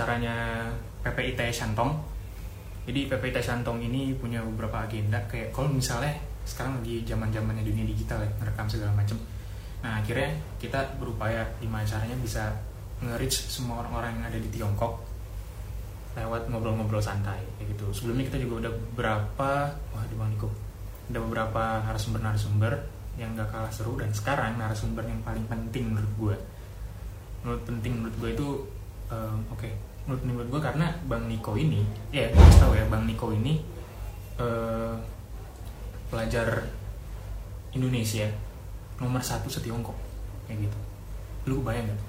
acaranya PPIT Shantong. Jadi PPIT Shantong ini punya beberapa agenda kayak kalau misalnya sekarang lagi zaman zamannya dunia digital ya ngerekam segala macam. Nah akhirnya kita berupaya di acaranya bisa nge-reach semua orang-orang yang ada di Tiongkok lewat ngobrol-ngobrol santai kayak gitu. Sebelumnya kita juga udah beberapa wah di Bang Niko ada beberapa narasumber-narasumber yang gak kalah seru dan sekarang narasumber yang paling penting menurut gue menurut penting menurut gue itu um, oke. Menurut menurut gue karena bang Niko ini ya gue tahu ya bang Niko ini uh, pelajar Indonesia nomor satu setiongkok kayak gitu. Lu bayang gak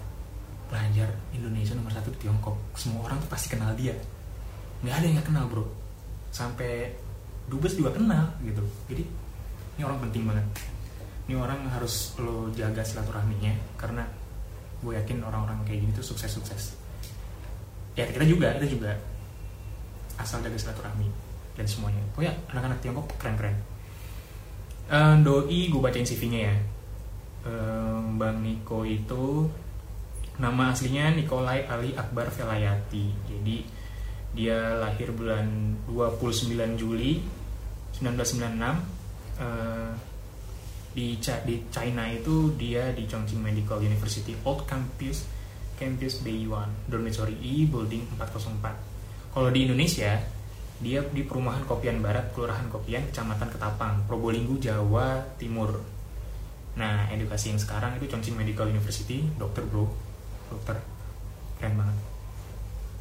pelajar Indonesia nomor satu di Tiongkok semua orang tuh pasti kenal dia. Nggak ada yang nggak kenal bro. Sampai dubes juga kenal gitu. Jadi ini orang penting banget. Ini orang harus lo jaga silaturahminya karena gue yakin orang-orang kayak gini tuh sukses-sukses ya kita juga kita juga. Asal jaga silaturahmi dan semuanya. Oh ya anak-anak Tiongkok keren-keren. Uh, doi gue bacain CV-nya ya. Uh, Bang Niko itu nama aslinya Nikolai Ali Akbar Velayati. Jadi dia lahir bulan 29 Juli 1996 uh, di di China itu dia di Chongqing Medical University Old Campus Campus Beiyuan Dormitory E Building 404 kalau di Indonesia dia di perumahan Kopian Barat Kelurahan Kopian Kecamatan Ketapang Probolinggo Jawa Timur. Nah edukasi yang sekarang itu Chongqing Medical University dokter bro. Dokter. Keren banget.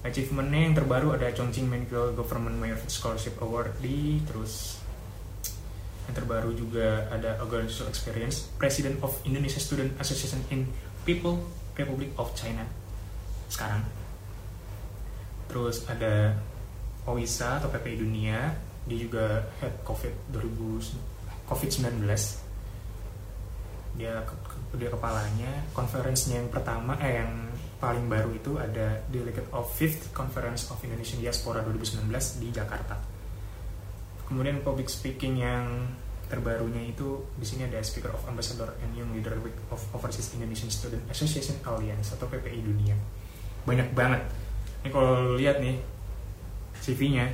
Achievementnya yang terbaru ada Chongqing Medical Government Mayor Scholarship Award di terus yang terbaru juga ada Organizational Experience President of Indonesia Student Association in People Republic of China. Sekarang. Terus ada OISA atau PPI Dunia dia juga head COVID 2000 COVID-19 dia dia kepalanya. Konferensinya yang pertama eh yang paling baru itu ada Delegate of Fifth Conference of Indonesian Diaspora 2019 di Jakarta. Kemudian public speaking yang terbarunya itu di sini ada Speaker of Ambassador and Young Leader Week of Overseas Indonesian Student Association Alliance atau PPI Dunia. Banyak banget. Ini kalau lihat nih CV-nya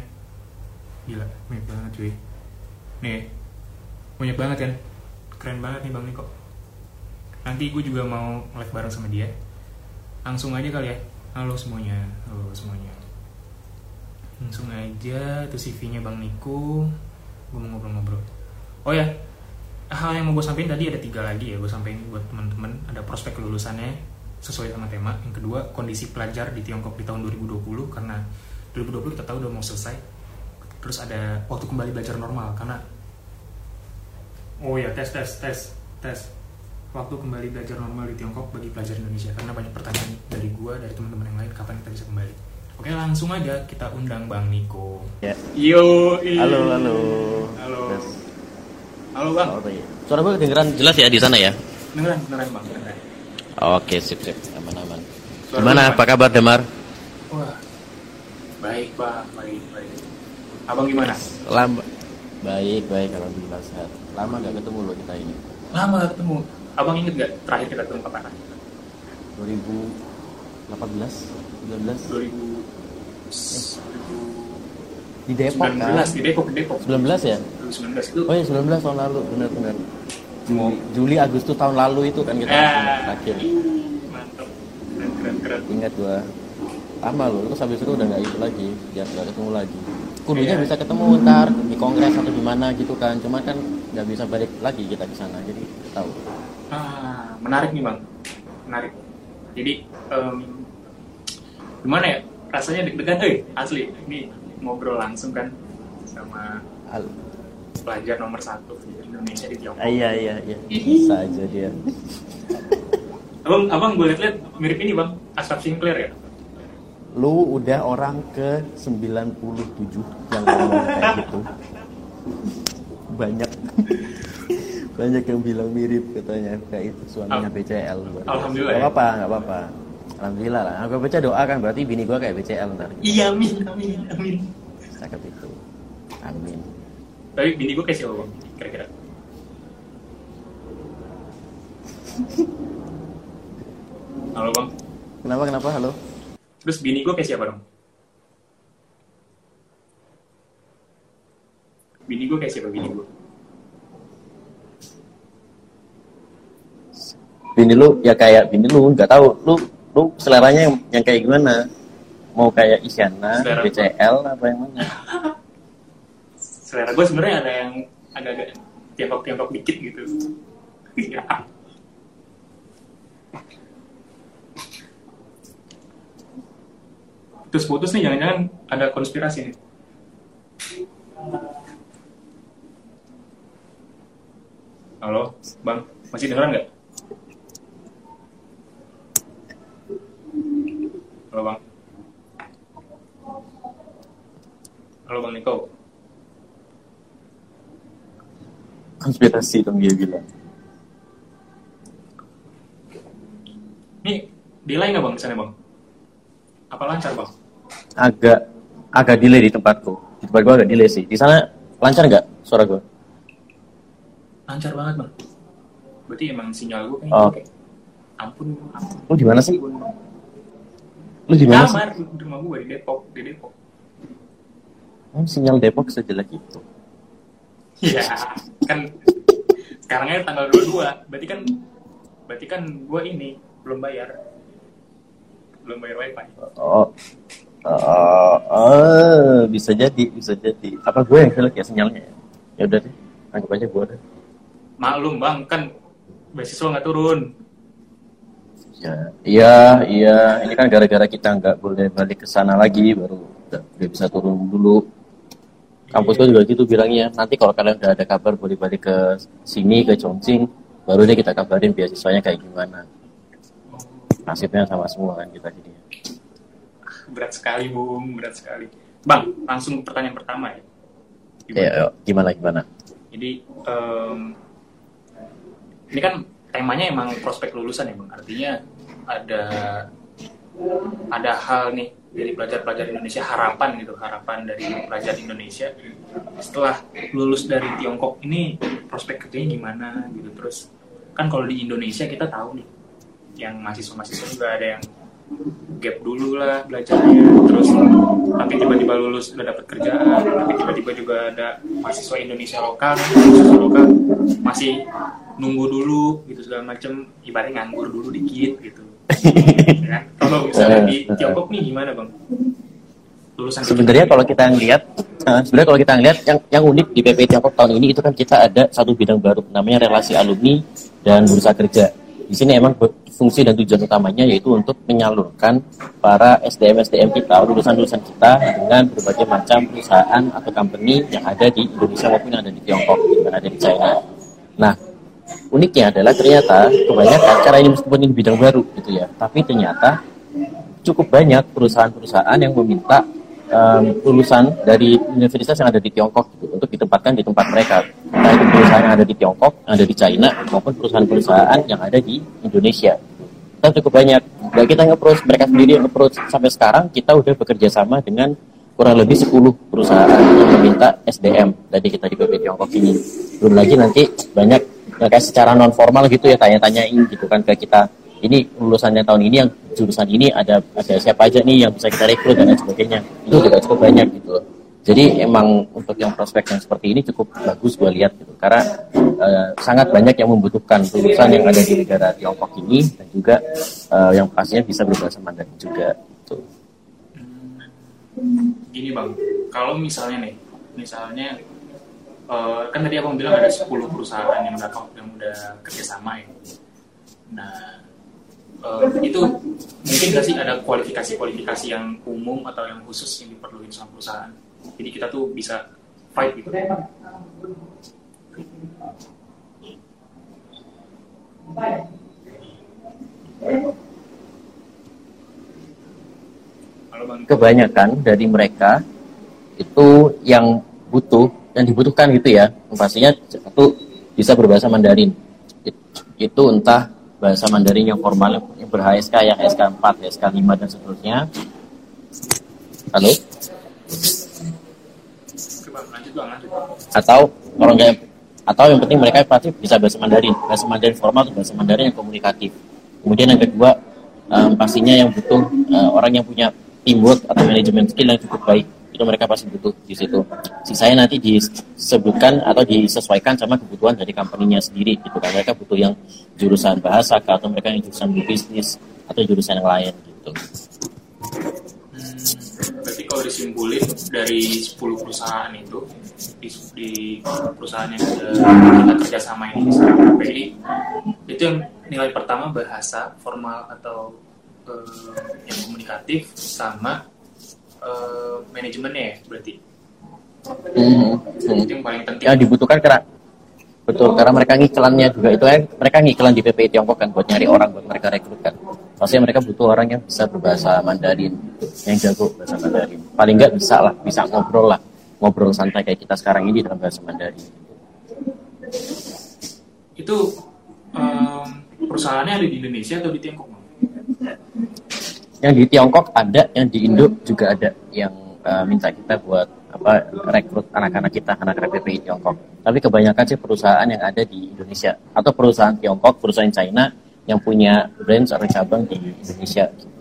gila banyak banget cuy. Nih banyak banget kan? Keren banget nih Bang Niko. Nanti gue juga mau live bareng sama dia. Langsung aja kali ya. Halo semuanya halo semuanya. Langsung aja itu CV-nya Bang Niko. Gue mau ngobrol-ngobrol oh ya hal yang mau gue sampaikan tadi ada tiga lagi ya gue sampaikan buat teman-teman ada prospek kelulusannya sesuai sama tema. Yang kedua kondisi pelajar di Tiongkok di tahun 2020 karena 2020 kita tahu udah mau selesai. Terus ada waktu kembali belajar normal karena oh ya tes tes tes tes. Waktu kembali belajar normal di Tiongkok bagi pelajar Indonesia karena banyak pertanyaan dari gua dari teman-teman yang lain kapan kita bisa kembali. Oke langsung aja kita undang Bang Niko. Ya. yo Halo, halo. halo. Tes. Halo Bang Oh, iya. Suara gue kedengeran jelas ya di sana ya? beneran beneran Bang beneran Oke, sip, sip. Aman-aman. Suara Gimana? Apa kabar, Demar? wah baik Bang baik baik abang gimana Lama. Baik, baik. Alhamdulillah sehat. Lama gak ketemu lo kita ini. lama gak ketemu abang inget gak terakhir kita ketemu kapan 2018, 2000 19. Di Depok 19 kan? di Depok di Depok 19 ya? 2019 itu Oh iya, 19 tahun lalu. Benar-benar. Juli, Juli, Agustus tahun lalu itu kan kita Ah, terakhir. mantap keren keren keren Ingat gua. Lama lo, terus habis itu udah gak itu lagi. Ya, gak ketemu lagi. Kudunya Iya. bisa ketemu ntar di kongres atau di mana gitu kan. Cuma kan nggak bisa balik lagi kita ke sana. Jadi tahu. ah menarik nih bang menarik jadi em, gimana ya rasanya deg-degan eh asli ini ngobrol langsung kan sama Al- pelajar nomor satu di Indonesia di Tiongkok. Iya iya iya. Bisa aja dia. Abang abang gue liat-liat mirip ini bang. Ashraf Sinclair ya? Lu udah orang ke 97 yang ngomong kayak gitu. Banyak. Banyak yang bilang mirip katanya kayak itu suaminya BCL Alhamdulillah nggak ya. apa nggak apa alhamdulillah lah. Aku baca doa kan berarti bini gua kayak BCL ntar. Iya amin amin amin. Cakep itu. Amin tapi bini gue kayak siapa bang kira-kira halo bang Kenapa kenapa? Halo. Terus bini gue kayak siapa dong? Bini gue kayak siapa bini gue? Bini lu ya kayak bini lu nggak tahu lu lu seleranya yang, yang kayak gimana? Mau kayak Isyana, Selera. BCL apa yang mana? Selera gue sebenarnya ada yang agak-agak tiongkok-tiongkok dikit gitu. Iya. Terus putus nih jangan-jangan ada konspirasi nih. Halo, Bang. Masih dengeran nggak? Halo, Bang. Halo, Bang Niko. Konspirasi dong dia bilang. Nih, delay nggak bang di sana bang? Apa lancar bang? Agak agak delay di tempatku. Di tempat gua agak delay sih. Di sana lancar nggak suara gua? Lancar banget bang. Berarti emang sinyal gue Oh. kayaknya oke. Ampun, ampun. Lu di mana sih? Ampun. Lu di mana sih? Kamar di rumah gue di Depok, di Depok. Oh, sinyal Depok sejelek itu. Iya, kan sekarang aja tanggal 22, berarti kan berarti kan gue ini belum bayar. Belum bayar wifi. Oh, oh, oh, bisa jadi, bisa jadi. Apa gue yang jelek ya sinyalnya? ya? Ya udah deh, anggap aja gue deh. Maklum bang, kan beasiswa nggak turun. Ya, iya, iya. Ini kan gara-gara kita nggak boleh balik ke sana lagi, baru udah bisa turun dulu. Kampus gue juga gitu bilangnya. Nanti kalau kalian udah ada kabar boleh balik ke sini ke Chongqing, baru deh kita kabarin beasiswanya kayak gimana. Nasibnya sama semua kan kita jadi. Berat sekali bung, berat sekali. Bang, langsung pertanyaan pertama ya. Gimana? Ya, gimana gimana? Jadi em, ini kan temanya emang prospek lulusan ya bang. Artinya ada ada hal nih dari pelajar-pelajar Indonesia harapan gitu harapan dari pelajar Indonesia. Setelah lulus dari Tiongkok ini prospek kerjanya gimana gitu. Terus kan kalau di Indonesia kita tahu nih yang mahasiswa-mahasiswa juga ada yang gap dulu lah belajarnya. Terus tapi tiba-tiba lulus udah dapat kerjaan tapi tiba-tiba juga ada mahasiswa Indonesia lokal mahasiswa lokal masih nunggu dulu gitu segala macem. Ibaratnya nganggur dulu dikit gitu. kalau misalnya di Tiongkok nih gimana bang lulusan Sebenarnya kalau kita ngelihat, eh, sebenarnya kalau kita ngelihat yang yang unik di PP Tiongkok tahun ini itu kan kita ada satu bidang baru namanya relasi alumni dan bursa kerja. Di sini emang fungsi dan tujuan utamanya yaitu untuk menyalurkan para SDM SDM kita, lulusan-lulusan kita dengan berbagai macam perusahaan atau company yang ada di Indonesia maupun yang ada di Tiongkok, yang ada di China. Nah, uniknya adalah ternyata kebanyakan cara ini meskipun ini bidang baru gitu ya, tapi ternyata cukup banyak perusahaan-perusahaan yang meminta em, lulusan dari universitas yang ada di Tiongkok gitu, untuk ditempatkan di tempat mereka. Entah itu perusahaan yang ada di Tiongkok, yang ada di China, maupun perusahaan-perusahaan yang ada di Indonesia. Kita cukup banyak. Dan kita nge-approach, mereka sendiri yang nge-approach sampai sekarang, kita udah bekerja sama dengan kurang lebih 10 perusahaan yang meminta SDM dari kita di PP Tiongkok ini. Belum lagi nanti banyak ya, kayak secara non formal gitu ya tanya-tanyain gitu kan ke kita. Ini lulusannya tahun ini yang jurusan ini ada ada siapa aja nih yang bisa kita rekrut dan lain sebagainya. Itu juga cukup banyak gitu jadi emang untuk yang prospek yang seperti ini cukup bagus gue lihat gitu. Karena eh, sangat banyak yang membutuhkan lulusan yang ada di negara Tiongkok ini dan juga eh, yang pastinya bisa berbahasa Mandarin juga gitu. gini bang. Kalau misalnya nih misalnya eh, kan tadi abang bilang ada 10 perusahaan yang udah yang udah kerjasama ya. Nah eh, itu mungkin nggak sih ada kualifikasi-kualifikasi yang umum atau yang khusus yang diperlukan sama perusahaan? Jadi kita tuh bisa fight gitu. Kebanyakan dari mereka itu yang butuh yang dibutuhkan gitu ya. Pastinya satu bisa berbahasa Mandarin. It- itu entah bahasa Mandarin yang formal yang ber-HSK yang SK4, SK5 dan seterusnya. Halo? Atau kalau nggak atau yang penting mereka pasti bisa bahasa Mandarin. Bahasa Mandarin formal atau bahasa Mandarin yang komunikatif. Kemudian yang kedua um, pastinya yang butuh uh, orang yang punya teamwork atau manajemen skill yang cukup baik itu mereka pasti butuh di situ. Sisanya nanti disebutkan atau disesuaikan sama kebutuhan dari company-nya sendiri gitu kan. Mereka butuh yang jurusan bahasa atau mereka yang jurusan bisnis atau jurusan yang lain gitu. Hmm, berarti kalau disimpulin dari 10 perusahaan itu di, di perusahaan yang kita kerjasama ini di KPI itu yang nilai pertama bahasa formal atau uh, yang komunikatif sama uh, manajemennya ya berarti. Hmm, hmm. itu yang paling penting. Yang dibutuhkan karena betul karena mereka ngiklannya juga itu kan mereka ngiklan di PPI Tiongkok kan buat nyari orang buat mereka rekrut kan. Pastinya mereka butuh orang yang bisa berbahasa Mandarin yang jago bahasa Mandarin. Paling nggak bisa lah bisa ngobrol lah ngobrol santai kayak kita sekarang ini dalam bahasa Mandarin. Itu um, perusahaannya ada di Indonesia atau di Tiongkok yang di Tiongkok ada yang di Indo juga ada yang uh, minta kita buat apa rekrut anak-anak kita anak-anak PPI Tiongkok tapi kebanyakan sih perusahaan yang ada di Indonesia atau perusahaan Tiongkok perusahaan China yang punya branch atau cabang di Indonesia gitu.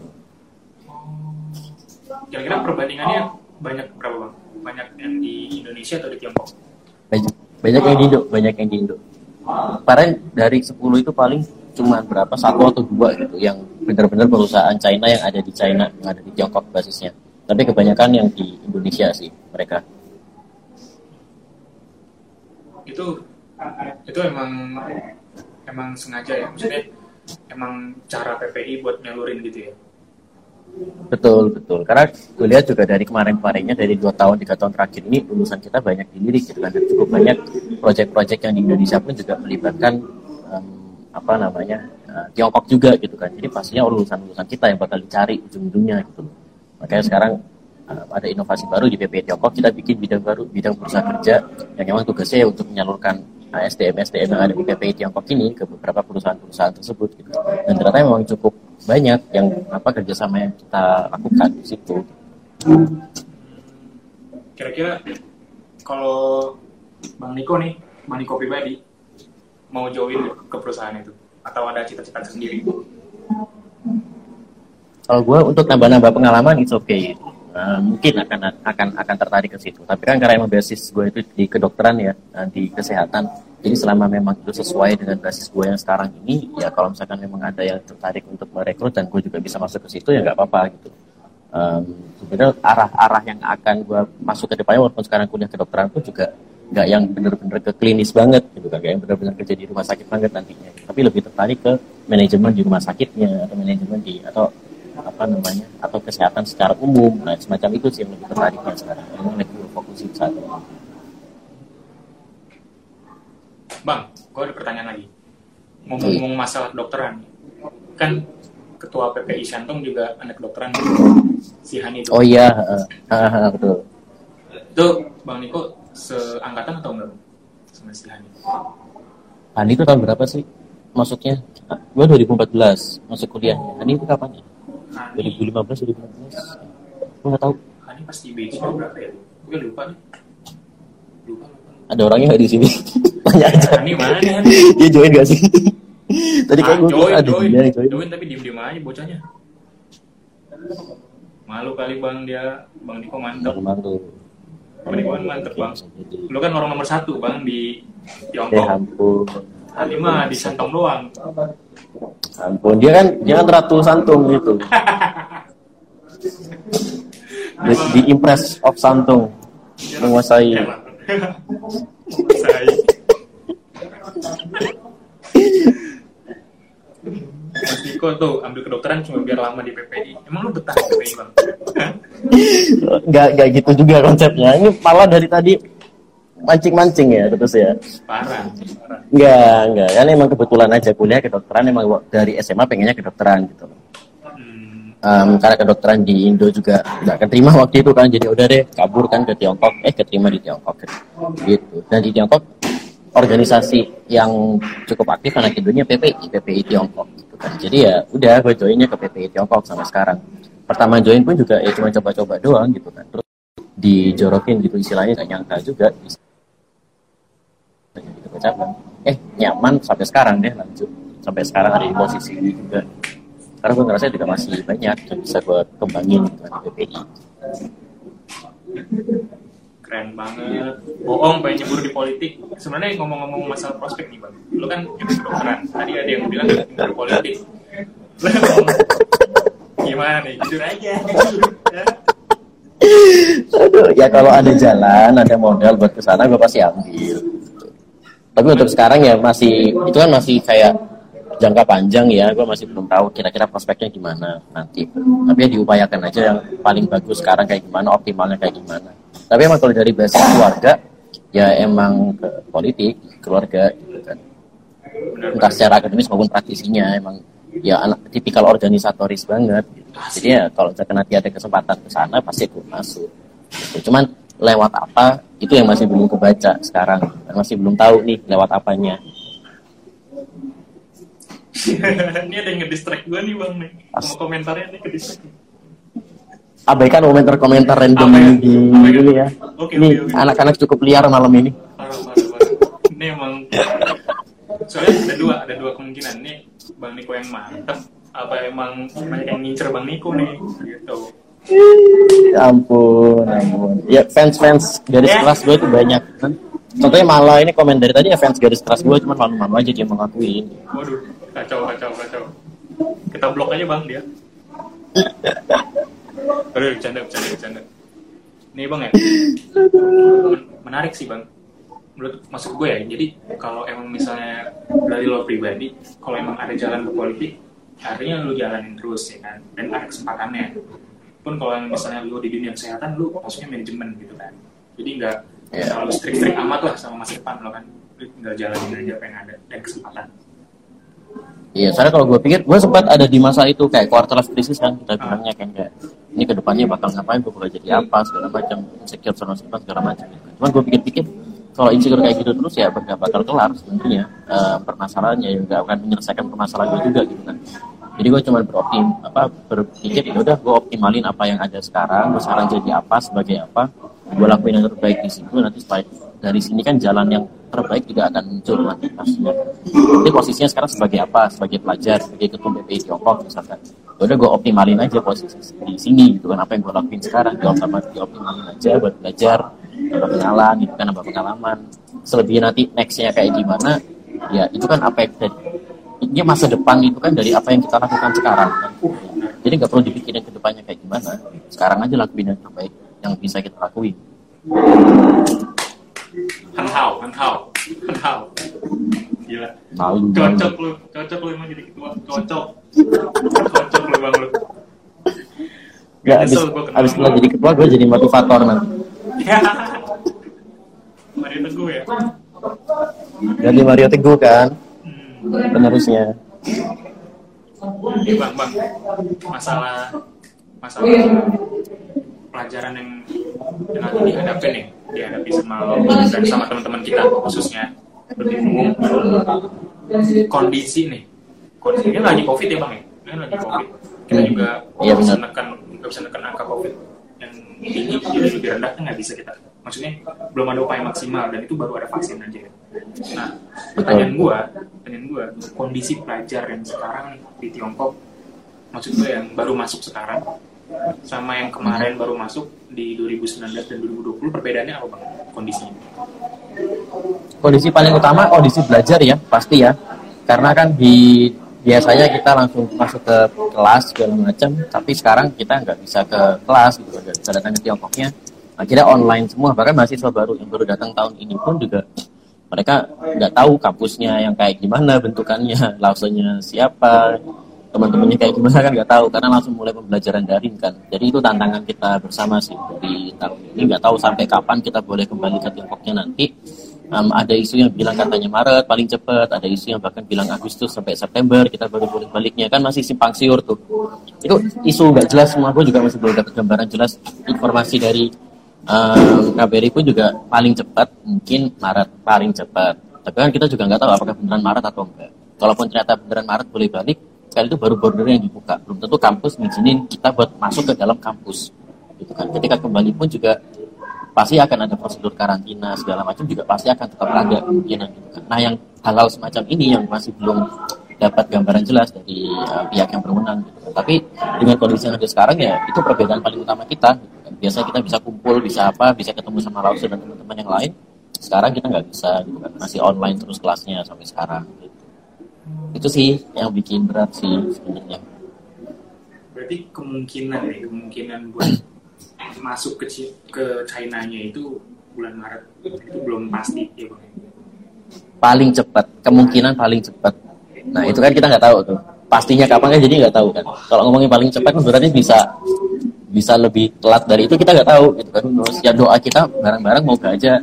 Kira-kira perbandingannya banyak berapa bang? Banyak yang di Indonesia atau di Tiongkok? Banyak, banyak yang di Indo, banyak yang di Indo. Kemarin dari 10 itu paling cuma berapa satu atau dua gitu yang benar-benar perusahaan China yang ada di China yang ada di Tiongkok basisnya. Tapi kebanyakan yang di Indonesia sih mereka. Itu itu emang emang sengaja ya? Maksudnya emang cara PPI buat nyalurin gitu ya? Betul betul. Karena gue lihat juga dari kemarin-kemarinnya dari dua tahun tiga tahun terakhir ini lulusan kita banyak dilirik gitu kan. Dan cukup banyak proyek-proyek yang di Indonesia pun juga melibatkan um, apa namanya Tiongkok juga gitu kan. Jadi pastinya lulusan-lulusan kita yang bakal dicari ujung-ujungnya gitu makanya sekarang uh, ada inovasi baru di PPI Tiongkok. Kita bikin bidang baru bidang perusahaan kerja yang memang tugasnya untuk menyalurkan SDM SDM yang ada di PPI Tiongkok ini ke beberapa perusahaan-perusahaan tersebut gitu. dan ternyata memang cukup banyak yang apa kerjasama yang kita lakukan di situ. Kira-kira kalau Bang Niko nih Bang Niko pribadi mau join ke perusahaan itu atau ada cita-cita sendiri kalau gue untuk nambah-nambah pengalaman itu oke okay. uh, mungkin akan akan akan tertarik ke situ. Tapi kan karena emang basis gue itu di kedokteran ya uh, di kesehatan jadi selama memang itu sesuai dengan basis gue yang sekarang ini ya kalau misalkan memang ada yang tertarik untuk merekrut dan gue juga bisa masuk ke situ ya nggak apa-apa gitu. Um, sebenarnya arah-arah yang akan gue masuk ke depannya walaupun sekarang kuliah kedokteran pun juga nggak yang benar-benar ke klinis banget gitu kan yang benar-benar kerja di rumah sakit banget nantinya. Tapi lebih tertarik ke manajemen di rumah sakitnya atau manajemen di atau apa namanya atau kesehatan secara umum nah semacam itu sih yang lebih tertariknya sekarang. Yang lebih fokusin saat ini. Bang gue ada pertanyaan lagi. Ngomong-ngomong masalah kedokteran. Kan ketua PPI Santong juga anak kedokteran si Hani itu. Oh iya uh, uh, betul. Itu bang Niko seangkatan atau enggak sama si Hani? Hani itu tahun berapa sih masuknya? Gue 2014 masuk kuliah. Hani itu kapan ya? Hani. 2015 2016. Gue nggak tahu. Hani pasti BC berapa ya? Gue lupa nih. Lupa. Ada orangnya nggak di sini? Tanya aja. Hani mana nih? Dia join gak sih? Tadi ah, kan gue join, ada join, dia join. join tapi diem-diem aja bocahnya. Malu kali bang dia, bang Niko mantap. Malu. Kan mantep bang. Lu kan orang nomor satu bang di Tiongkok. ampun. Hani mah di Santong doang. Ampun, dia kan dia kan ratu santung gitu. The, the impress of santung menguasai. Menguasai. Mas Niko tuh ambil kedokteran cuma biar lama di PPI. Emang lu betah di PPI bang? Nggak nggak gitu juga konsepnya. Ini malah dari tadi mancing-mancing ya terus ya. Parah, parah. Enggak, enggak. Kan emang kebetulan aja kuliah kedokteran emang dari SMA pengennya kedokteran gitu. Hmm, Um, karena kedokteran di Indo juga nggak keterima waktu itu kan, jadi udah deh kabur kan ke Tiongkok, eh keterima di Tiongkok gitu. Dan di Tiongkok organisasi yang cukup aktif anak Indonya PPI, PPI Tiongkok gitu kan. Jadi ya udah gue joinnya ke PPI Tiongkok sampai sekarang. Pertama join pun juga ya cuma coba-coba doang gitu kan. Terus dijorokin gitu istilahnya gak nyangka juga gitu. Eh nyaman sampai sekarang deh lanjut sampai sekarang ada di posisi ini juga karena gue ngerasa juga masih banyak yang bisa gue kembangin dengan PPI keren banget bohong pengen nyebur di politik sebenarnya ngomong-ngomong masalah prospek nih bang lu kan juga kedokteran tadi ada yang bilang nyebur politik lu ngomong gimana nih jujur aja. Aduh, ya kalau ada jalan, ada modal buat ke sana, gue pasti ambil. Tapi untuk sekarang ya masih, itu kan masih kayak jangka panjang ya, gue masih belum tahu kira-kira prospeknya gimana nanti. Tapi ya diupayakan aja yang paling bagus sekarang kayak gimana, optimalnya kayak gimana. Tapi emang kalau dari basis keluarga, ya emang ke politik, keluarga gitu kan. Entah secara akademis maupun praktisinya emang ya anak tipikal organisatoris banget gitu. jadi ya kalau misalkan nanti ada kesempatan ke sana pasti aku masuk gitu. cuman lewat apa itu yang masih belum kebaca sekarang masih belum tahu nih lewat apanya ini ada yang ngedistract gue nih bang nih sama komentarnya nih ke distract abaikan komentar-komentar random ya? di ya? ini ya. Oke, ini oke, oke. anak-anak cukup liar malam ini. Parah parah parah. Ini emang soalnya ada dua ada dua kemungkinan. Nih bang Niko yang mantep apa emang banyak yang ngincer bang Niko nih gitu. Ya ampun ampun. Ya fans-fans garis Ya. keras gue itu banyak. Kan contohnya malah ini komen dari tadi ya fans garis keras gue cuma malu-malu aja dia mengakuin waduh kacau kacau kacau. Kita blok aja bang dia aduh bercanda bercanda bercanda. Nih bang ya? Men- menarik sih bang. Menurut maksud gue ya jadi kalau emang misalnya dari lo pribadi kalau emang ada jalan ke politik artinya lu jalanin terus ya kan? Dan ada kesempatannya. Pun kalau yang misalnya lu di dunia kesehatan lu maksudnya manajemen gitu kan? Jadi nggak Iya. terlalu strict-strict amat lah sama masa depan lo kan? Lu tinggal jalanin aja apa yang ada dan kesempatan Iya, soalnya kalau gue pikir, gue sempat ada di masa itu kayak quarter life crisis kan, kita bilangnya kan kayak ini ke depannya bakal ngapain, gue bakal jadi apa, segala macam, insecure sama segala segala macam. Gitu. Cuman gue pikir-pikir, kalau insecure kayak gitu terus ya nggak bakal kelar sebenarnya eh, permasalahannya, ya nggak akan menyelesaikan permasalahan gue juga gitu kan. Jadi gue cuma beroptim, apa berpikir ya udah gue optimalin apa yang ada sekarang, gue sekarang jadi apa sebagai apa, gue lakuin yang terbaik di situ nanti setelah dari sini kan jalan yang terbaik juga akan muncul nanti pastinya. Jadi posisinya sekarang sebagai apa? Sebagai pelajar, sebagai ketua BPI Tiongkok misalkan. Ya udah gue optimalin aja posisi di sini gitu kan apa yang gue lakuin sekarang gue sama dioptimalin aja buat belajar, nambah kenalan gitu kan nambah pengalaman. Selebihnya nanti nextnya kayak gimana? Ya itu kan apa yang dari ini masa depan itu kan dari apa yang kita lakukan sekarang kan. Jadi nggak perlu dipikirin ke depannya kayak gimana. Sekarang aja lakuin yang terbaik yang bisa kita lakuin. Hanhao, Hanhao, Hanhao. Gila. Malu banget. Cocok lu, cocok lu emang jadi ketua. Cocok. Cocok lu bang lu. Ya, abis, abis lu. lo jadi ketua, gue jadi motivator nanti. Ya. Mari teguh ya. Jadi Mario Teguh kan, Hmm. penerusnya. Ini bang, bang. Masalah, masalah pelajaran yang yang lagi dihadapi nih, dihadapi sama lo dan sama teman-teman kita khususnya lebih umum. Kondisi nih, kondisi ini lagi covid ya bang ya, ini lagi covid. Kita juga Iya, nggak bisa benar. nekan, nggak bisa nekan angka covid yang tinggi, jadi lebih rendah kan nggak bisa kita. Maksudnya belum ada upaya maksimal dan itu baru ada vaksin aja. Nah, pertanyaan gua, pertanyaan gua, kondisi pelajar yang sekarang di Tiongkok, maksud gue yang baru masuk sekarang, sama yang kemarin baru masuk di 2019 dan 2020 perbedaannya apa bang kondisinya? Kondisi paling utama kondisi belajar ya, pasti ya. Karena kan di biasanya kita langsung masuk ke kelas segala macam, tapi sekarang kita nggak bisa ke kelas gitu, nggak bisa datang ke Tiongkoknya. Akhirnya online semua, bahkan mahasiswa baru yang baru datang tahun ini pun juga mereka nggak tahu kampusnya yang kayak gimana bentukannya, lausenya siapa, teman-temannya kayak gimana kan nggak tahu karena langsung mulai pembelajaran daring kan. Jadi itu tantangan kita bersama sih di tahun ini nggak tahu sampai kapan kita boleh kembali ke Tiongkoknya nanti. Em, ada isu yang bilang katanya Maret paling cepat, ada isu yang bahkan bilang Agustus sampai September kita baru boleh baliknya kan masih simpang siur tuh. Itu isu nggak jelas semua, gue juga masih belum dapat gambaran jelas informasi dari em, KBRI pun juga paling cepat mungkin Maret paling cepat. Tapi kan kita juga nggak tahu apakah beneran Maret atau enggak. Kalaupun ternyata beneran Maret boleh balik, kali itu baru border yang dibuka. Belum tentu kampus ngizinin kita buat masuk ke dalam kampus. Gitu kan. Ketika kembali pun juga pasti akan ada prosedur karantina segala macam juga pasti akan tetap ada kemungkinan gitu kan. Nah yang hal-hal semacam ini yang masih belum dapat gambaran jelas dari uh, pihak yang berwenang gitu. kan. tapi dengan kondisi yang ada sekarang ya itu perbedaan paling utama kita gitu kan. biasa kita bisa kumpul bisa apa bisa ketemu sama Lausu dan teman-teman yang lain sekarang kita nggak bisa gitu kan masih online terus kelasnya sampai sekarang gitu. Itu sih yang bikin berat sih sebenarnya. Berarti kemungkinan ya, kemungkinan buat masuk ke ke China-nya itu bulan Maret. Itu belum pasti ya bang. paling cepat kemungkinan paling cepat. Nah itu kan kita nggak tahu tuh. Pastinya kapan kan jadi nggak tahu kan. Kalau ngomongin paling cepat kan berarti bisa bisa lebih telat dari itu kita nggak tahu gitu kan. Terus ya doa kita bareng-bareng mau aja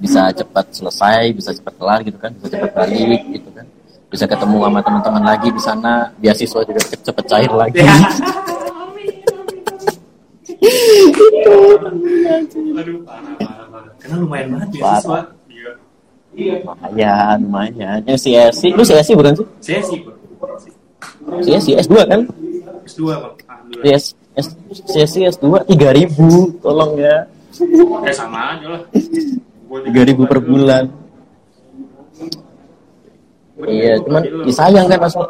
bisa cepat selesai bisa cepat kelar gitu kan bisa cepat balik gitu kan bisa ketemu sama teman-teman lagi di sana beasiswa juga cepet cair lagi Ya. Aduh parah parah parah. Karena lumayan banget beasiswa. Iya. lumayan lumayan yang CSI lu CSI bukan sih. CSI S2 kan S2 bang. Alhamdulillah. Yes, S, CSI S2 3000 tolong ya Eh sama aja lah. Buat 3000 per bulan iya cuman ya sayang kan langsung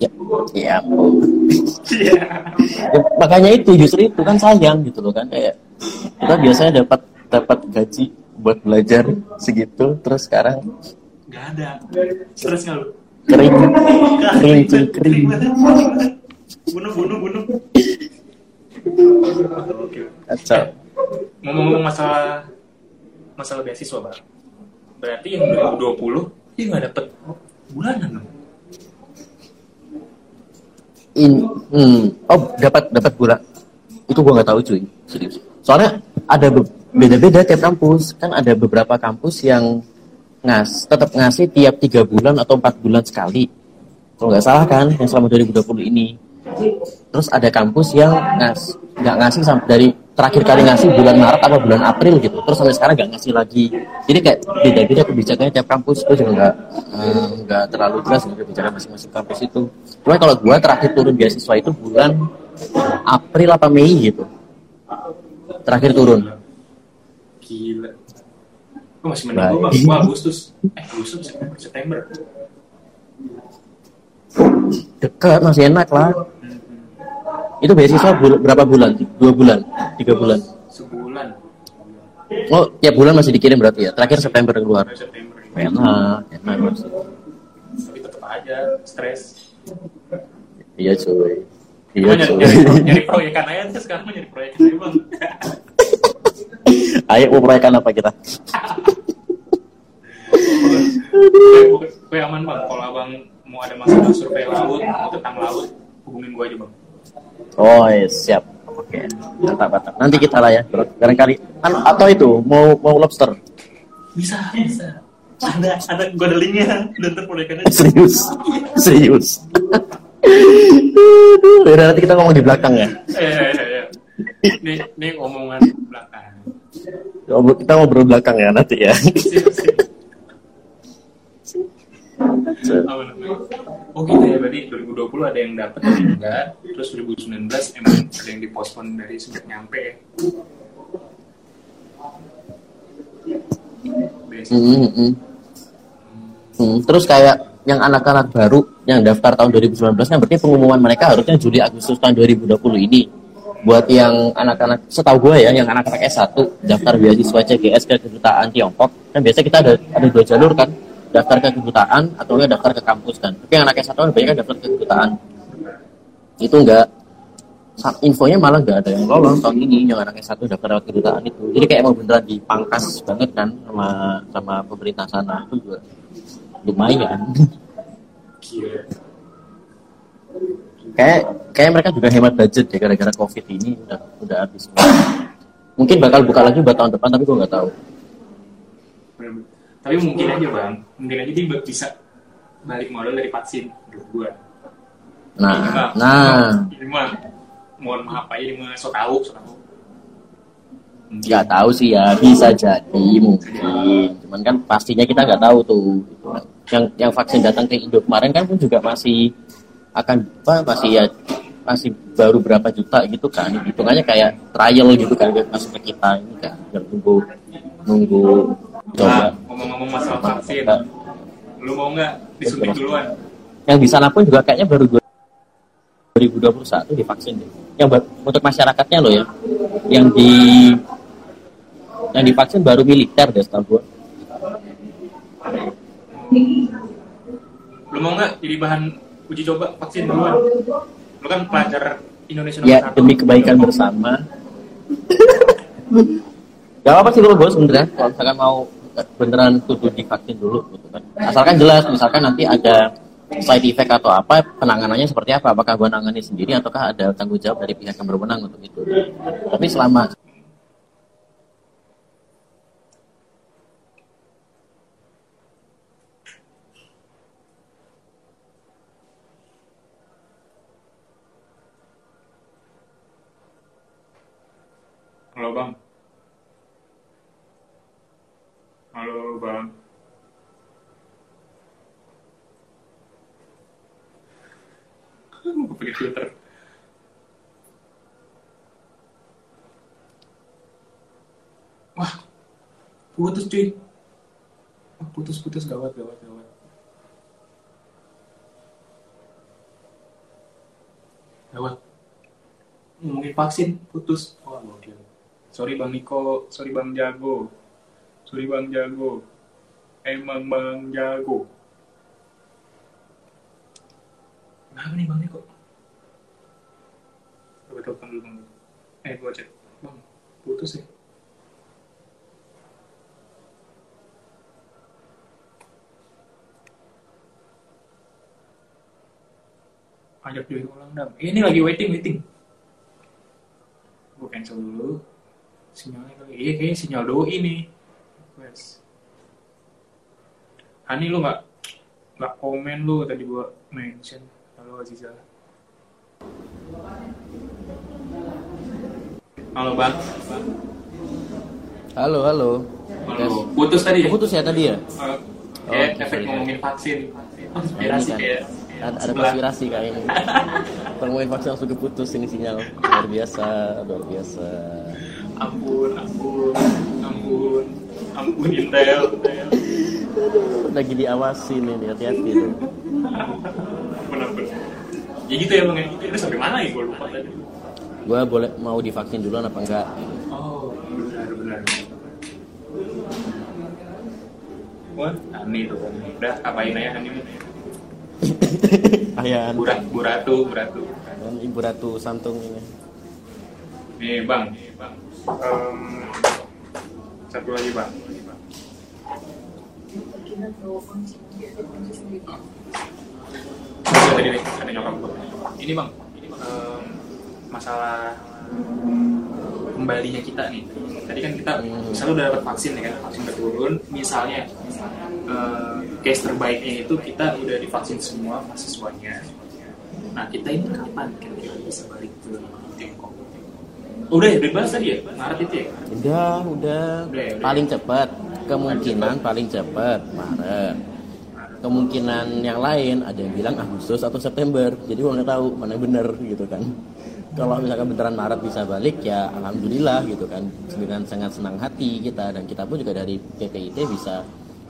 ya, ya, Iya. ya, makanya itu justru itu kan sayang gitu loh kan kayak kita biasanya dapat dapat gaji buat belajar segitu terus sekarang Gak ada. Nggak lu? kering kering cuy, kering Bunuh bunuh bunuh. Oke. kacau Ngomong-ngomong masalah masalah beasiswa bang. Berarti yang 2020 dia nggak dapet bulanan dong. in hmm, oh dapat dapat bulan itu gua nggak tahu cuy. Serius. Soalnya ada be- beda-beda tiap kampus. Kan ada beberapa kampus yang ngas tetap ngasih tiap tiga bulan atau empat bulan sekali. Kalau nggak salah kan yang selama 2020 ini terus ada kampus yang ngas nggak ngasih sampai dari terakhir kali ngasih bulan Maret apa bulan April gitu terus sampai sekarang nggak ngasih lagi jadi kayak beda-beda kebijakannya tiap kampus itu juga nggak eh, nggak terlalu jelas dengan kebijakan masing-masing kampus itu cuma kalau gua terakhir turun beasiswa itu bulan April apa Mei gitu terakhir turun Gila. Gue masih mending gue. Gue Agustus. Eh Agustus. September. dekat masih enak lah itu beasiswa bul- berapa bulan dua bulan tiga bulan Sebulan. oh tiap bulan masih dikirim berarti ya terakhir September keluar September. enak enak masih. Tapi tetap aja stres. iya cuy iya cuy nyari, nyari proyekan aja tuh sekarang nyari proyekan aja bang. ayo mau proyekan apa kita gue aman bang. Kalau abang mau ada masalah survei laut, mau tentang laut, hubungin gue aja bang. Oh iya, siap oke mantap mantap nanti kita lah ya barangkali An- atau itu mau mau lobster Bisa, bisa. Ada, ada linknya. Dan ntar proyekannya. serius serius Aduh, yaudah, nanti kita ngomong di belakang ya Eh, eh, eh. Ini, ini omongan belakang. Kita ngobrol belakang ya nanti ya. Oh gitu ya, berarti 2020 ada yang dapat ada yang enggak. Terus 2019 emang ada yang dipospon dari sejak nyampe ya. Hmm, hmm. Hmm, terus kayak yang anak-anak baru yang daftar tahun 2019 kan berarti pengumuman mereka harusnya Juli Agustus tahun 2020 ini. Buat yang anak-anak setahu gue ya, yang anak-anak S1 daftar beasiswa CGS ke kedutaan Tiongkok, kan biasa kita ada ada dua jalur kan, daftar ke kedutaan atau enggak daftar ke kampus kan. Tapi yang anak S1 kan banyak kan daftar ke kedutaan. Itu enggak infonya malah nggak ada yang lolos tahun ini yang anak S1 daftar lewat kedutaan itu. Jadi kayak emang beneran dipangkas banget kan sama sama pemerintah sana itu juga lumayan. Kayak kayak mereka juga hemat budget ya gara-gara covid ini udah udah habis mungkin bakal buka lagi buat tahun depan tapi gue nggak tahu. Tapi mungkin aja bang, mungkin aja dia bisa balik modal dari vaksin menurut gua. Ini nah mah- nah. Ini mah mohon maaf aja ini mah so tahu, so tahu. Mungkin. nggak tahu sih ya bisa jadi mungkin. Cuman kan pastinya kita nggak tahu tuh gitu. Yang yang vaksin datang ke Indo kemarin kan pun juga masih akan apa masih ya masih baru berapa juta gitu kan. Hitungannya kayak trial gitu kan masuk ke kita ini kan. Tinggal nunggu nunggu Nah, ngomong-ngomong masalah vaksin, lu mau nggak disuntik duluan? yang di sana pun juga kayaknya baru 2021 divaksin deh. Yang untuk masyarakatnya loh ya, yang di yang divaksin baru militer deh setahu gue. Lu mau nggak jadi bahan uji coba vaksin duluan? Lu kan pelajar Indonesia nomor Ya satu. demi kebaikan bersama. Gak apa-apa sih kalau gue sebenarnya kalau misalkan mau beneran kudu divaksin dulu gitu kan. Asalkan jelas misalkan nanti ada side effect atau apa penanganannya seperti apa apakah gue nangani sendiri ataukah ada tanggung jawab dari pihak yang berwenang untuk itu tapi selama Halo bang. Halo bang. Gue pakai filter. Wah, putus cuy. Wah, putus putus gawat gawat gawat. Gawat. Ngomongin vaksin putus. Wah, gokil. Sorry Bang Niko, sorry Bang Jago. Sorry Bang Jago. Emang Bang Jago. Kenapa nih Bang Niko? Coba telepon dulu Bang. Eh, gua cek. Bang, putus ya? Ajak join ulang dam. Eh, ini lagi waiting, waiting. Gue cancel dulu. Sinyalnya kali. Iya, kayaknya sinyal doi nih. Wes. Hani lu nggak nggak komen lu tadi gua mention. Halo Aziza. Halo bang. halo halo Halo. Putus tadi ya? putus ya tadi ya Uh, Oh, kayak oke, efek sorry. ngomongin vaksin. Ini Konspirasi kan kayak. ada, ada konspirasi kayaknya Permuin vaksin langsung keputus ini sinyal luar biasa luar biasa Ampun, ampun, ampun, ampun Intel. Lagi diawasin ini hati-hati ampun. Ya gitu ya bang ya. Itu sampai mana ya? Gue lupa tadi. gue boleh mau divaksin duluan apa enggak Oh, benar benar. Wah, Hani tuh. Udah apain aja Hani? Ayan Burat, buratu, buratu. dan ibu ratu santung ini Nih bang, bang. Em, satu lagi bang. Ada tadi nih, ada nyokap gua. Ini bang, em, masalah kembalinya kita nih. Tadi kan kita Hmm. misalnya udah dapat vaksin ya kan, vaksin udah turun. Misalnya eh, case terbaiknya itu kita udah divaksin semua mahasiswanya. Nah kita ini kapan kira-kira bisa balik ke Tiongkok? Udah ya, dibahas tadi ya, Maret itu ya? udah udah. Udah ya, udah. paling cepat kemungkinan paling cepat Maret. Kemungkinan yang lain ada yang bilang Agustus atau September. Jadi gue nggak tahu mana bener gitu kan. Kalau misalkan beneran Maret bisa balik ya alhamdulillah gitu kan. Dengan sangat senang hati kita. Dan kita pun juga dari PPIT bisa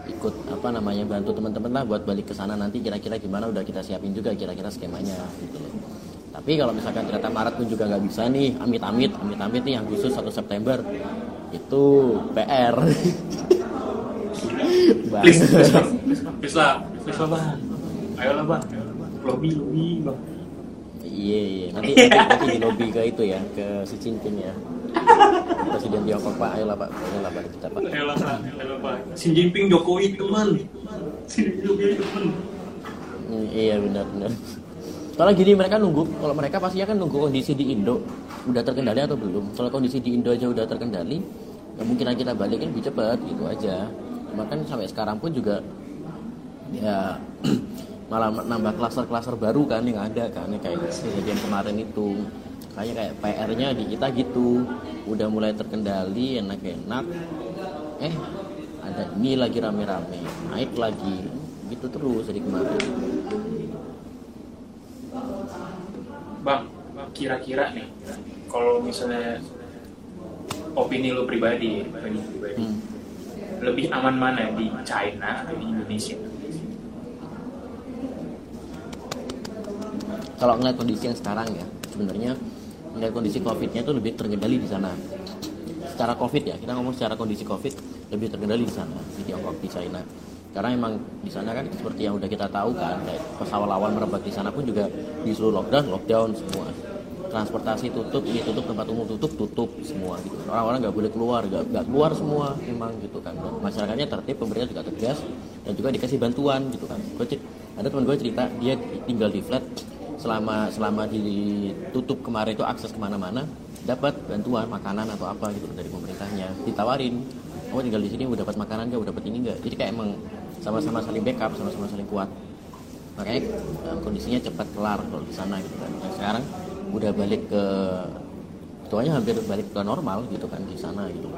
ikut apa namanya bantu teman-teman lah buat balik ke sana nanti. Kira-kira gimana udah kita siapin juga kira-kira skemanya gitu loh tapi kalau misalkan ternyata Maret pun juga nggak bisa nih amit-amit amit-amit nih Agustus atau September itu PR Bang. Please, please, bang. please, please lah, please lah bang. Ayolah bang, lobby, lobby bang. Iya, iya. Nanti, nanti, nanti di lobby ke itu ya, ke si Cincin ya. Presiden Tiongkok Pak, ayolah Pak, ayolah Pak kita Pak. Ayolah pak, ayolah pak. Xi Jinping Jokowi teman. Xi Jinping Jokowi teman. Iya benar-benar. Kalau gini mereka nunggu, kalau mereka pasti akan nunggu kondisi di Indo udah terkendali atau belum. Kalau kondisi di Indo aja udah terkendali, kemungkinan kita balik kan lebih cepat gitu aja. Cuma kan sampai sekarang pun juga ya malah nambah klaster-klaster baru kan yang ada kan kayak kejadian kemarin itu kayak kayak PR-nya di kita gitu udah mulai terkendali enak-enak eh ada ini lagi rame-rame naik lagi gitu terus dari kemarin Bang, kira-kira nih, kalau misalnya opini lu pribadi, opini pribadi, Hmm. lebih aman mana di China atau di Indonesia? kalau ngeliat kondisi yang sekarang ya sebenarnya ngeliat kondisi covidnya itu lebih terkendali di sana secara covid ya kita ngomong secara kondisi covid lebih terkendali di sana di Tiongkok di China karena emang di sana kan seperti yang udah kita tahu kan kayak pesawat lawan merebak di sana pun juga disuruh lockdown lockdown semua. Transportasi tutup ini tutup tempat umum tutup tutup semua gitu. Orang-orang nggak boleh keluar nggak keluar semua memang gitu kan. Dan masyarakatnya tertib pemerintah juga tegas dan juga dikasih bantuan gitu kan. Gue ada teman gue cerita dia tinggal di flat selama selama ditutup kemarin itu akses ke mana-mana dapat bantuan makanan atau apa gitu dari pemerintahnya. Ditawarin oh tinggal di sini udah dapat makanan gak udah dapat ini enggak jadi kayak emang sama-sama saling backup sama-sama saling kuat. Makanya eh, kondisinya cepat kelar kalau di sana gitu kan. Dan sekarang udah balik ke tuanya hampir balik ke normal gitu kan di sana gitu.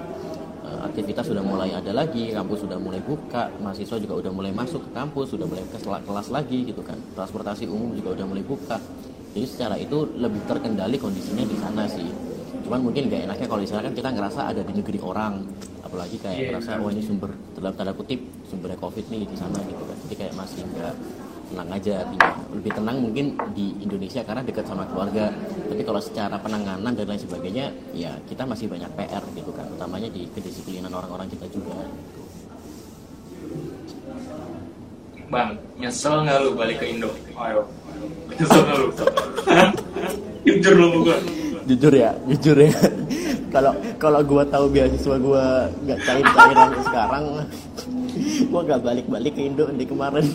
Eh, aktivitas sudah mulai ada lagi kampus sudah mulai buka mahasiswa juga udah mulai masuk ke kampus sudah mulai ke kelas lagi gitu kan. Transportasi umum juga udah mulai buka. Jadi secara itu lebih terkendali kondisinya di sana sih. Cuman mungkin gak enaknya kalau di sana kan kita ngerasa ada di negeri orang apalagi kayak Iya, ngerasa benar. oh ini sumber dalam tanda kutip sumbernya covid nih di sana gitu kan jadi kayak masih nggak tenang aja artinya lebih tenang mungkin di Indonesia karena dekat sama keluarga tapi kalau secara penanganan dan lain sebagainya ya kita masih banyak PR gitu kan utamanya di kedisiplinan orang-orang kita juga Bang, nyesel nggak lu balik ke Indo? Ayo, nyesel nggak lu? Jujur lu gua. jujur ya jujur ya kalau kalau gua tahu beasiswa gua nggak cair cairan sekarang gua nggak balik balik ke Indo di kemarin.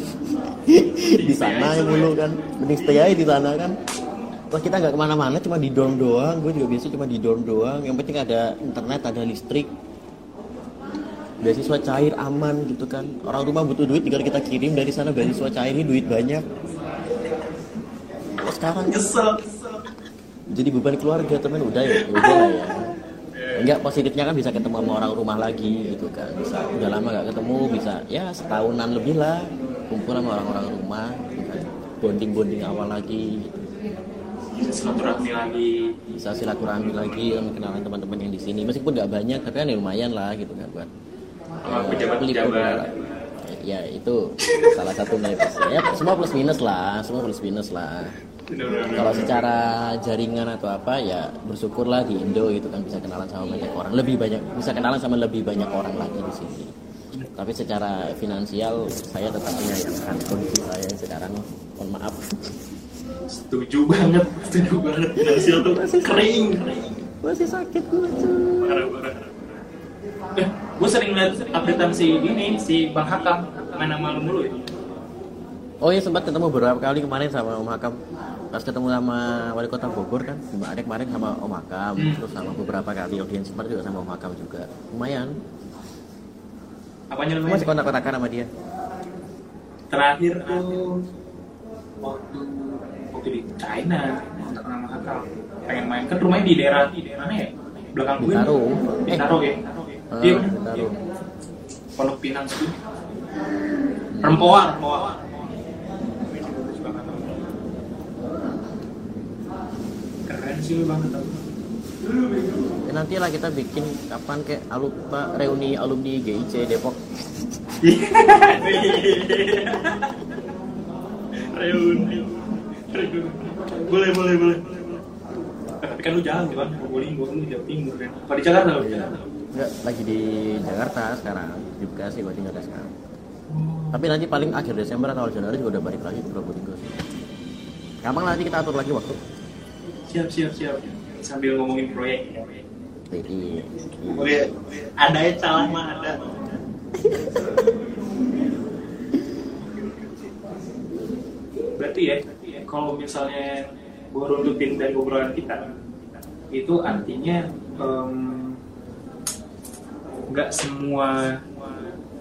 Di sana ya mulu kan. Mending stay aja di sana kan. Terus kita nggak ke mana-mana cuma di dorm doang. Gue juga biasa cuma di dorm doang. Yang penting ada internet ada listrik. Beasiswa cair aman gitu kan. Orang rumah butuh duit tinggal kita kirim dari sana. Beasiswa cair ini duit banyak. Terus sekarang? Nyesel. jadi beban keluarga teman udah ya udah ya enggak positifnya kan bisa ketemu sama orang rumah lagi gitu kan bisa udah lama nggak ketemu bisa ya setahunan lebih lah kumpul sama orang-orang rumah gitu kan bonding bonding awal lagi gitu. Silaturahmi lagi. bisa silaturahmi lagi kenalan teman-teman yang di sini meskipun nggak banyak tapi kan ya lumayan lah gitu kan buat ya, pejabat-pejabat. ya itu salah satu plus ya semua plus minus lah semua plus minus lah. Kalau secara jaringan atau apa ya bersyukurlah di Indo gitu kan bisa kenalan sama banyak orang. Lebih banyak bisa kenalan sama lebih banyak orang lagi di sini. Tapi secara finansial saya tetap menyayangkan kondisi saya yang sekarang mohon maaf. Setuju banget, setuju banget. Finansial tuh kering. masih sakit gue Parah-parah. Eh, gue sering liat updatean si ini, si Bang Hakam. Main sama lu mulu ya. oh iya sempat ketemu beberapa kali kemarin sama Om Hakam pas ketemu sama wali kota Bogor kan ada kemarin sama Om Hakam Hmm. terus sama beberapa kali audiens sempat juga sama Om Hakam juga lumayan Apanya namanya? masih kontak-kontakan sama dia Terakhir tuh waktu waktu di China, kontak sama Hakam. Pengen main kan rumahnya di daerah di daerah mana ya? Belakang gue. Bintaro. Bintaro ya. Ah, Iya, Bintaro. Pondok Pinang situ. Rempoa, Rempoa. Lu banget tau. Ya, nanti lah kita bikin kapan kayak alumni reuni alumni GIC Depok Reuni. Boleh, boleh, boleh. Tapi kan lu jalan kan, Probolinggo lu Jawa Timur kan. Apa di Jakarta lu? Enggak, lagi di Jakarta sekarang di Bekasi gua tinggal sekarang tapi nanti paling akhir Desember atau awal Januari juga udah balik lagi ke Probolinggo sih gampang nanti kita atur lagi waktu Siap, siap, siap. Sambil ngomongin proyek. jadi Oke, ada ya salah mah ada. Berarti ya, kalau misalnya gue runtutin dari obrolan kita, itu artinya nggak semua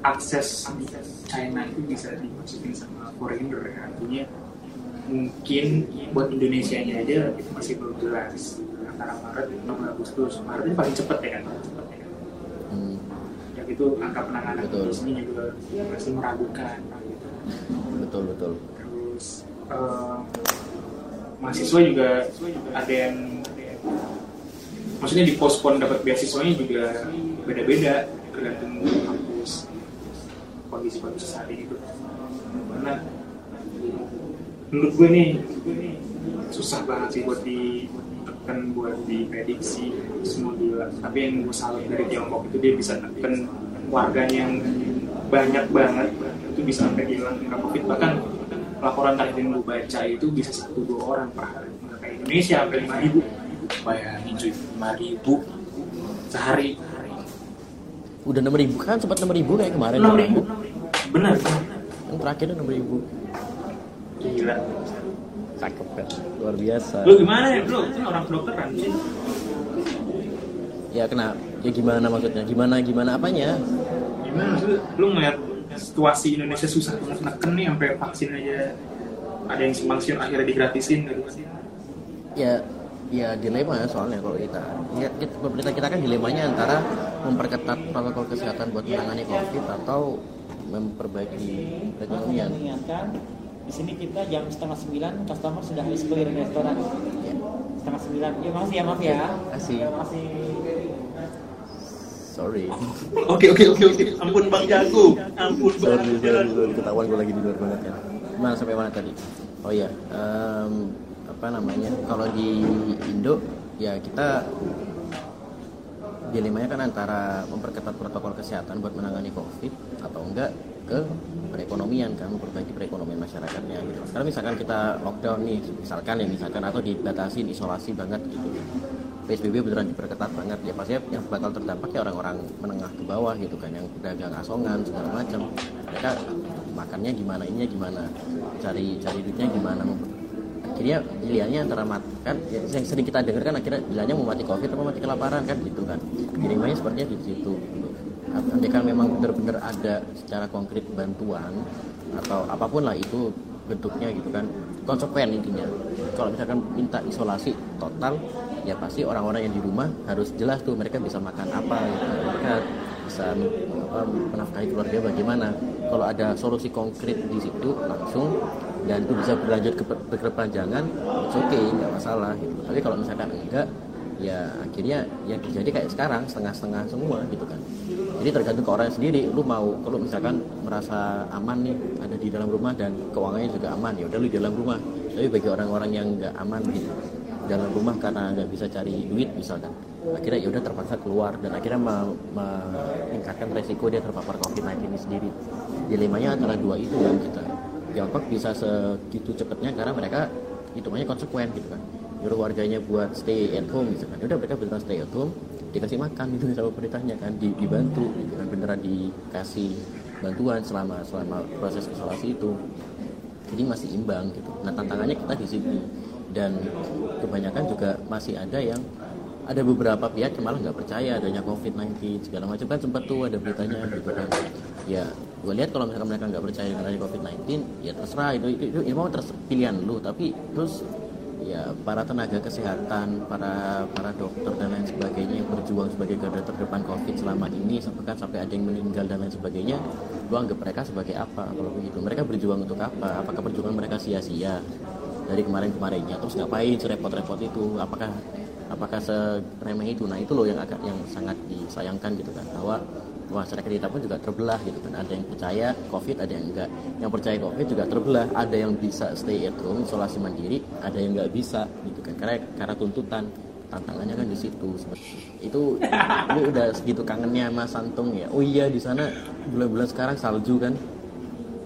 akses di China itu bisa dimasukin sama foreigner ya. Artinya mungkin buat Indonesia nya aja itu masih belum jelas antara Maret sampai Agustus Maret ini paling cepet ya kan cepet ya kan? hmm, yang itu angka penanganan Betul. di sini juga masih meragukan gitu. betul betul terus eh, mahasiswa juga ada yang maksudnya di pospon dapat beasiswanya juga beda-beda tergantung kampus kondisi kondisi saat ini tuh karena menurut gue nih susah banget sih buat ditekan buat diprediksi semua gila. Tapi yang gue salut dari Tiongkok itu dia bisa tekan warganya yang banyak banget itu bisa sampai hilang kena covid bahkan laporan terakhir yang gue baca itu bisa satu dua orang per hari. Nggak kayak Indonesia sampai lima ribu. Bayangin cuy lima ribu sehari. Udah 6000 kan sempat 6000 kayak kemarin. enam ribu. Benar Yang terakhir 6000. Gila Cakep kan. Luar biasa. lu gimana ya bro kan orang kedokteran sih Ya kena ya gimana maksudnya? Gimana gimana apanya? gimana sih lu ngeliat situasi Indonesia susah banget neken nih sampai vaksin aja ada yang simpang siur akhirnya digratisin gitu Ya ya dilema soalnya kalau kita ya, kita, pemerintah kita kan dilemanya antara memperketat protokol kesehatan buat menangani covid atau memperbaiki perekonomian di sini kita jam setengah sembilan customer sudah habis clear di restoran. Ya. setengah sembilan. Ya maaf ya maaf ya. Kasih. Ya, masih sorry. Oke oke oke oke. Ampun bang jago. Ampun sorry sorry sorry. Ketahuan gue lagi di luar banget ya. Mana sampai mana tadi? Oh ya em, apa namanya? Kalau di Indo ya kita dilemanya kan antara memperketat protokol kesehatan buat menangani covid atau enggak ke perekonomian kan memperbaiki perekonomian masyarakatnya gitu. Karena misalkan kita lockdown nih misalkan ya misalkan atau dibatasin isolasi banget gitu. PSBB beneran diperketat banget ya pasti yang bakal terdampak ya orang-orang menengah ke bawah gitu kan yang pedagang asongan segala macam mereka makannya gimana ininya gimana cari cari duitnya gimana akhirnya pilihannya antara mati kan ya, yang sering kita dengar kan akhirnya bilangnya mau mati covid atau mati kelaparan kan gitu kan. Dilemanya sepertinya di situ Andai kan memang benar-benar ada secara konkret bantuan atau apa pun lah itu bentuknya gitu kan. Konsekuen intinya. Kalau misalkan minta isolasi total ya pasti orang-orang yang di rumah harus jelas tuh mereka bisa makan apa gitu. mereka bisa apa, menafkahi keluarga bagaimana. Kalau ada solusi konkret di situ langsung dan itu bisa berlanjut ke berkepanjangan oke okay nggak masalah gitu. Tapi kalau misalkan enggak ya akhirnya yang terjadi kayak sekarang setengah-setengah semua gitu kan. Jadi tergantung ke orang sendiri. Lu mau kalau misalkan merasa aman nih ada di dalam rumah dan keuangannya juga aman ya udah lu di dalam rumah. Tapi bagi orang-orang yang nggak aman gitu dalam rumah karena nggak bisa cari duit misalkan akhirnya ya udah terpaksa keluar dan akhirnya me- meningkatkan resiko dia terpapar COVID-19 ini sendiri. Dilemanya antara dua itu yang kita Tiongkok bisa segitu cepatnya karena mereka hitungannya konsekuen gitu kan nyuruh warganya buat stay at home gitu kan. Ya udah mereka beneran stay at home dikasih makan gitu sama pemerintahnya kan di- dibantu gitu kan beneran dikasih bantuan selama selama proses isolasi itu. Jadi masih imbang gitu. Nah tantangannya kita di sini. Dan kebanyakan juga masih ada yang ada beberapa pihak yang malah nggak percaya adanya COVID-19 segala macam. Kan sempat tuh ada beritanya gitu kan. Ya gue lihat kalau misalkan mereka nggak percaya adanya COVID-19 ya terserah itu itu, itu, itu terus pilihan lu. Tapi terus ya para tenaga kesehatan para para dokter dan lain sebagainya yang berjuang sebagai garda terdepan COVID selama ini bahkan sampai ada yang meninggal dan lain sebagainya lu anggap mereka sebagai apa kalau begitu? Mereka berjuang untuk apa? Apakah perjuangan mereka sia-sia dari kemarin-kemarinnya? Terus ngapain serepot-repot itu? Apakah apakah seremeh itu? Nah itu loh yang agak yang sangat disayangkan gitu kan bahwa masyarakat kita pun juga terbelah gitu kan. Ada yang percaya covid ada yang enggak. Yang percaya covid juga terbelah. Ada yang bisa stay at home isolasi mandiri ada yang nggak bisa gitu kan. Karena karena tuntutan. Tantangannya kan di situ. Itu lu udah segitu kangennya sama Santung ya? Oh iya di sana bulan-bulan sekarang salju kan?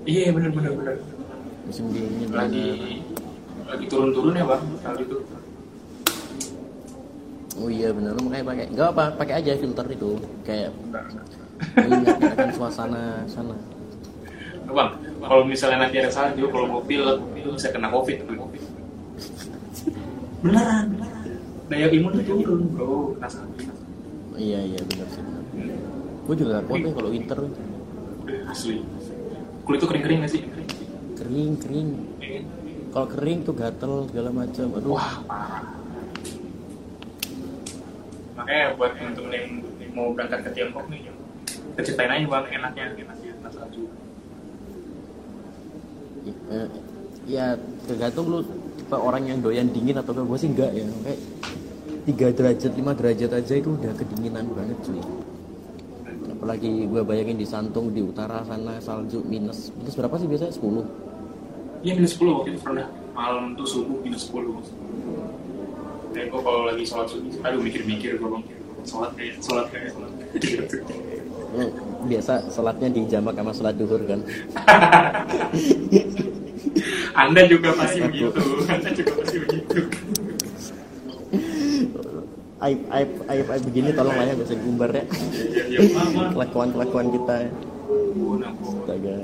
Iya bener bener bener. Musim dingin lagi lagi turun-turun ya bang kali itu Oh iya benar lu makanya pakai. Enggak apa, pakai aja filter itu. Kayak akan suasana sana. bang kalau misalnya nanti ada salju kalau mobil itu bisa kena covid covid beneran beneran daya imun tuh turun bro kena Iya iya benar sih benar. Gue juga kuat nih kalau winter asli kulit tuh kering-kering gak sih kering kering. Kalau kering tuh gatel segala macam. Aduh. wah parah makanya buat temen-temen yang mau berangkat ke Tiongkok nih ceritain aja bang enaknya enaknya kena salju. Eh, ya tergantung lu tipe orang yang doyan dingin atau enggak gue sih enggak ya. Kayak 3 derajat 5 derajat aja itu udah kedinginan banget cuy. Apalagi gue bayangin di Santung di utara sana salju minus minus berapa sih biasanya? 10 iya minus 10 waktu itu pernah malam tuh subuh minus 10 Kayak gue kalau lagi sholat subuh, aduh mikir-mikir gue bang. Sholat kayak, sholat kayak Hmm, biasa sholatnya di jamak sama sholat duhur kan? Anda juga pasti begitu, Anda juga pasti begitu. Aib aib aib aib begini tolong lah ya bisa diumbar ya. Ya, ya, mama kelakuan kelakuan kita ya. Astaga.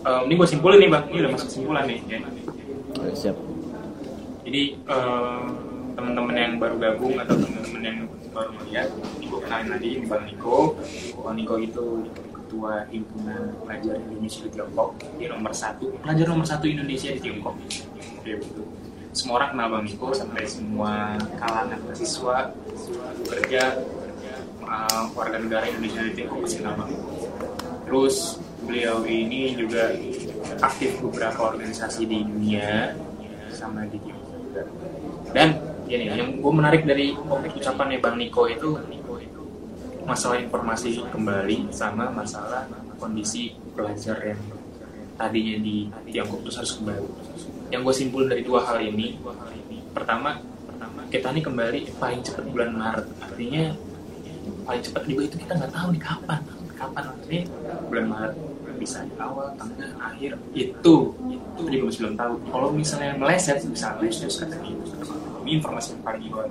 Em, Ini gue simpulin nih bang, ini udah masuk kesimpulan nih ya. Siap. Jadi em, teman-teman yang baru gabung atau teman-teman yang baru melihat, gue kenalin lagi ini Bang Niko. Bang Niko itu ketua himpunan pelajar Indonesia di Tiongkok, dia nomor satu, pelajar nomor satu Indonesia di Tiongkok. Oke, begitu. Semua orang kenal Bang Niko sampai semua kalangan mahasiswa, pekerja, eh, warga negara Indonesia di Tiongkok pasti kenal Bang Niko. Terus beliau ini juga aktif beberapa organisasi di dunia sama di Tiongkok. Dan ini yang gue menarik dari ucapannya Bang Niko itu masalah informasi kembali sama masalah kondisi pelajar yang tadinya di Tiongkok terus harus kembali. Yang gue simpul dari dua hal ini, pertama, kita ini kembali paling cepat bulan Maret. Artinya paling cepat juga itu kita nggak tahu nih kapan, kapan artinya bulan Maret bisa di awal, tengah, akhir itu itu juga masih belum tahu. Kalau misalnya meleset bisa Agustus katanya ini informasi yang paling gue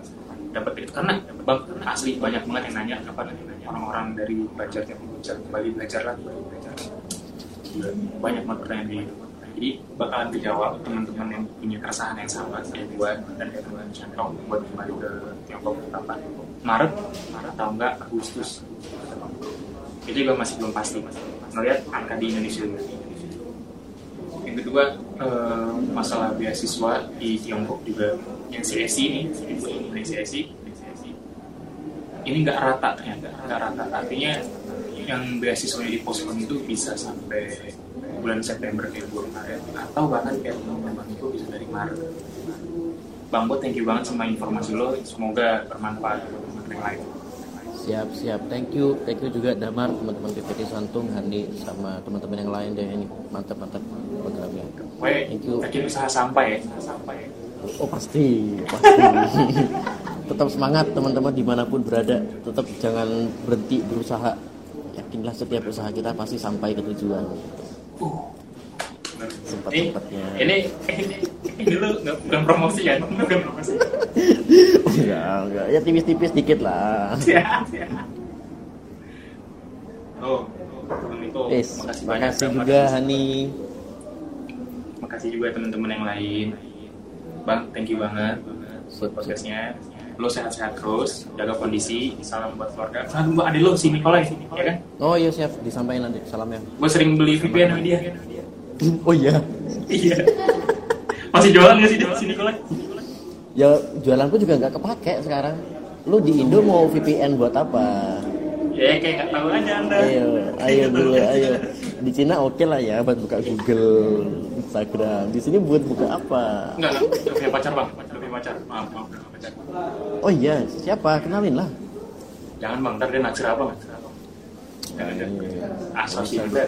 dapat itu karena bang asli banyak banget yang nanya kapan orang-orang dari belajar yang belajar kembali belajar lagi belajar. Gila, banyak banget pertanyaan gitu jadi bakalan dijawab teman-teman yang punya keresahan yang sama kayak gue dan kayak teman Centong buat kembali ke Tiongkok? Kapan Maret? Maret atau enggak? Agustus? Itu juga masih belum pasti. Melihat angka di Indonesia. Yang kedua eh, masalah beasiswa di Tiongkok juga yang CSI ini yang CSI ini nggak rata ternyata nggak rata. Artinya yang beasiswanya di pospon itu bisa sampai bulan September gue kemarin atau bahkan kayak teman bang itu bisa dari Maret. Bang Bo thank you banget sama informasi lo. Semoga bermanfaat buat teman-teman yang lain. Siap siap. Thank you. Thank you juga Damar teman-teman PPT Santung Handi sama teman-teman yang lain deh. Ini mantap mantap programnya Thank you. yakin usaha sampai ya. Usaha sampai ya. Oh pasti pasti. Tetap semangat teman-teman di mana pun berada. Tetap jangan berhenti berusaha. Yakinlah setiap usaha kita pasti sampai ke tujuan. Sempat ini sempatnya ini ini, ini lu nggak bukan promosi kan? Bukan promosi. Oh, enggak enggak. Ya tipis-tipis dikit lah. Ya ya. oh Niko, Yes, makasih terima banyak juga Hani. Makasih juga teman-teman yang lain bang thank you banget buat podcastnya. Lo sehat-sehat terus jaga kondisi salam buat keluarga. Salam buat adik lo si Nikolai. Ya kan? Oh iya siap. Disampaikan nanti salamnya gue sering beli VPN sama dia. Oh iya. Iya. Masih jualan nggak sih si Nikolai? Ya jualanku juga nggak kepake sekarang. Lu di Indo mau VPN buat apa? Ya kayak nggak tahu aja anda. Ayo ayo dulu ayo di Cina oke lah ya buat buka Google Instagram di sini buat buka apa Enggak, enggak, punya pacar bang, udah punya pacar. Maaf, maaf, pacar. oh iya siapa kenalin lah Jangan bang, ntar dia naksir apa naksir apa? Jangan, jangan. Iya. Asosiasi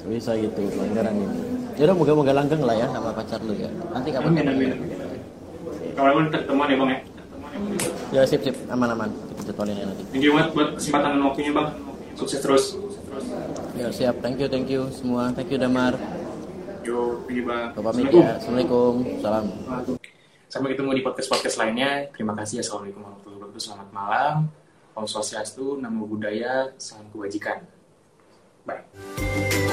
bisa gitu pelanggaran ini ya udah moga-moga langgeng lah ya sama pacar lu ya nanti kapan. Kalau gue ketemuan ya bang ya. ya sip sip aman aman kita jadwalin ya nanti Thank you banget buat kesempatan dan waktunya bang. Sukses terus. Ya siap thank you thank you semua thank you Damar Yo, you bang. Pamit Assalamualaikum. ya assalamualaikum salam Sampai ketemu di podcast-podcast lainnya. Terima kasih. Assalamualaikum warahmatullahi wabarakatuh. Selamat malam. Om Swastiastu, Namo Buddhaya, Salam Kebajikan. Bye.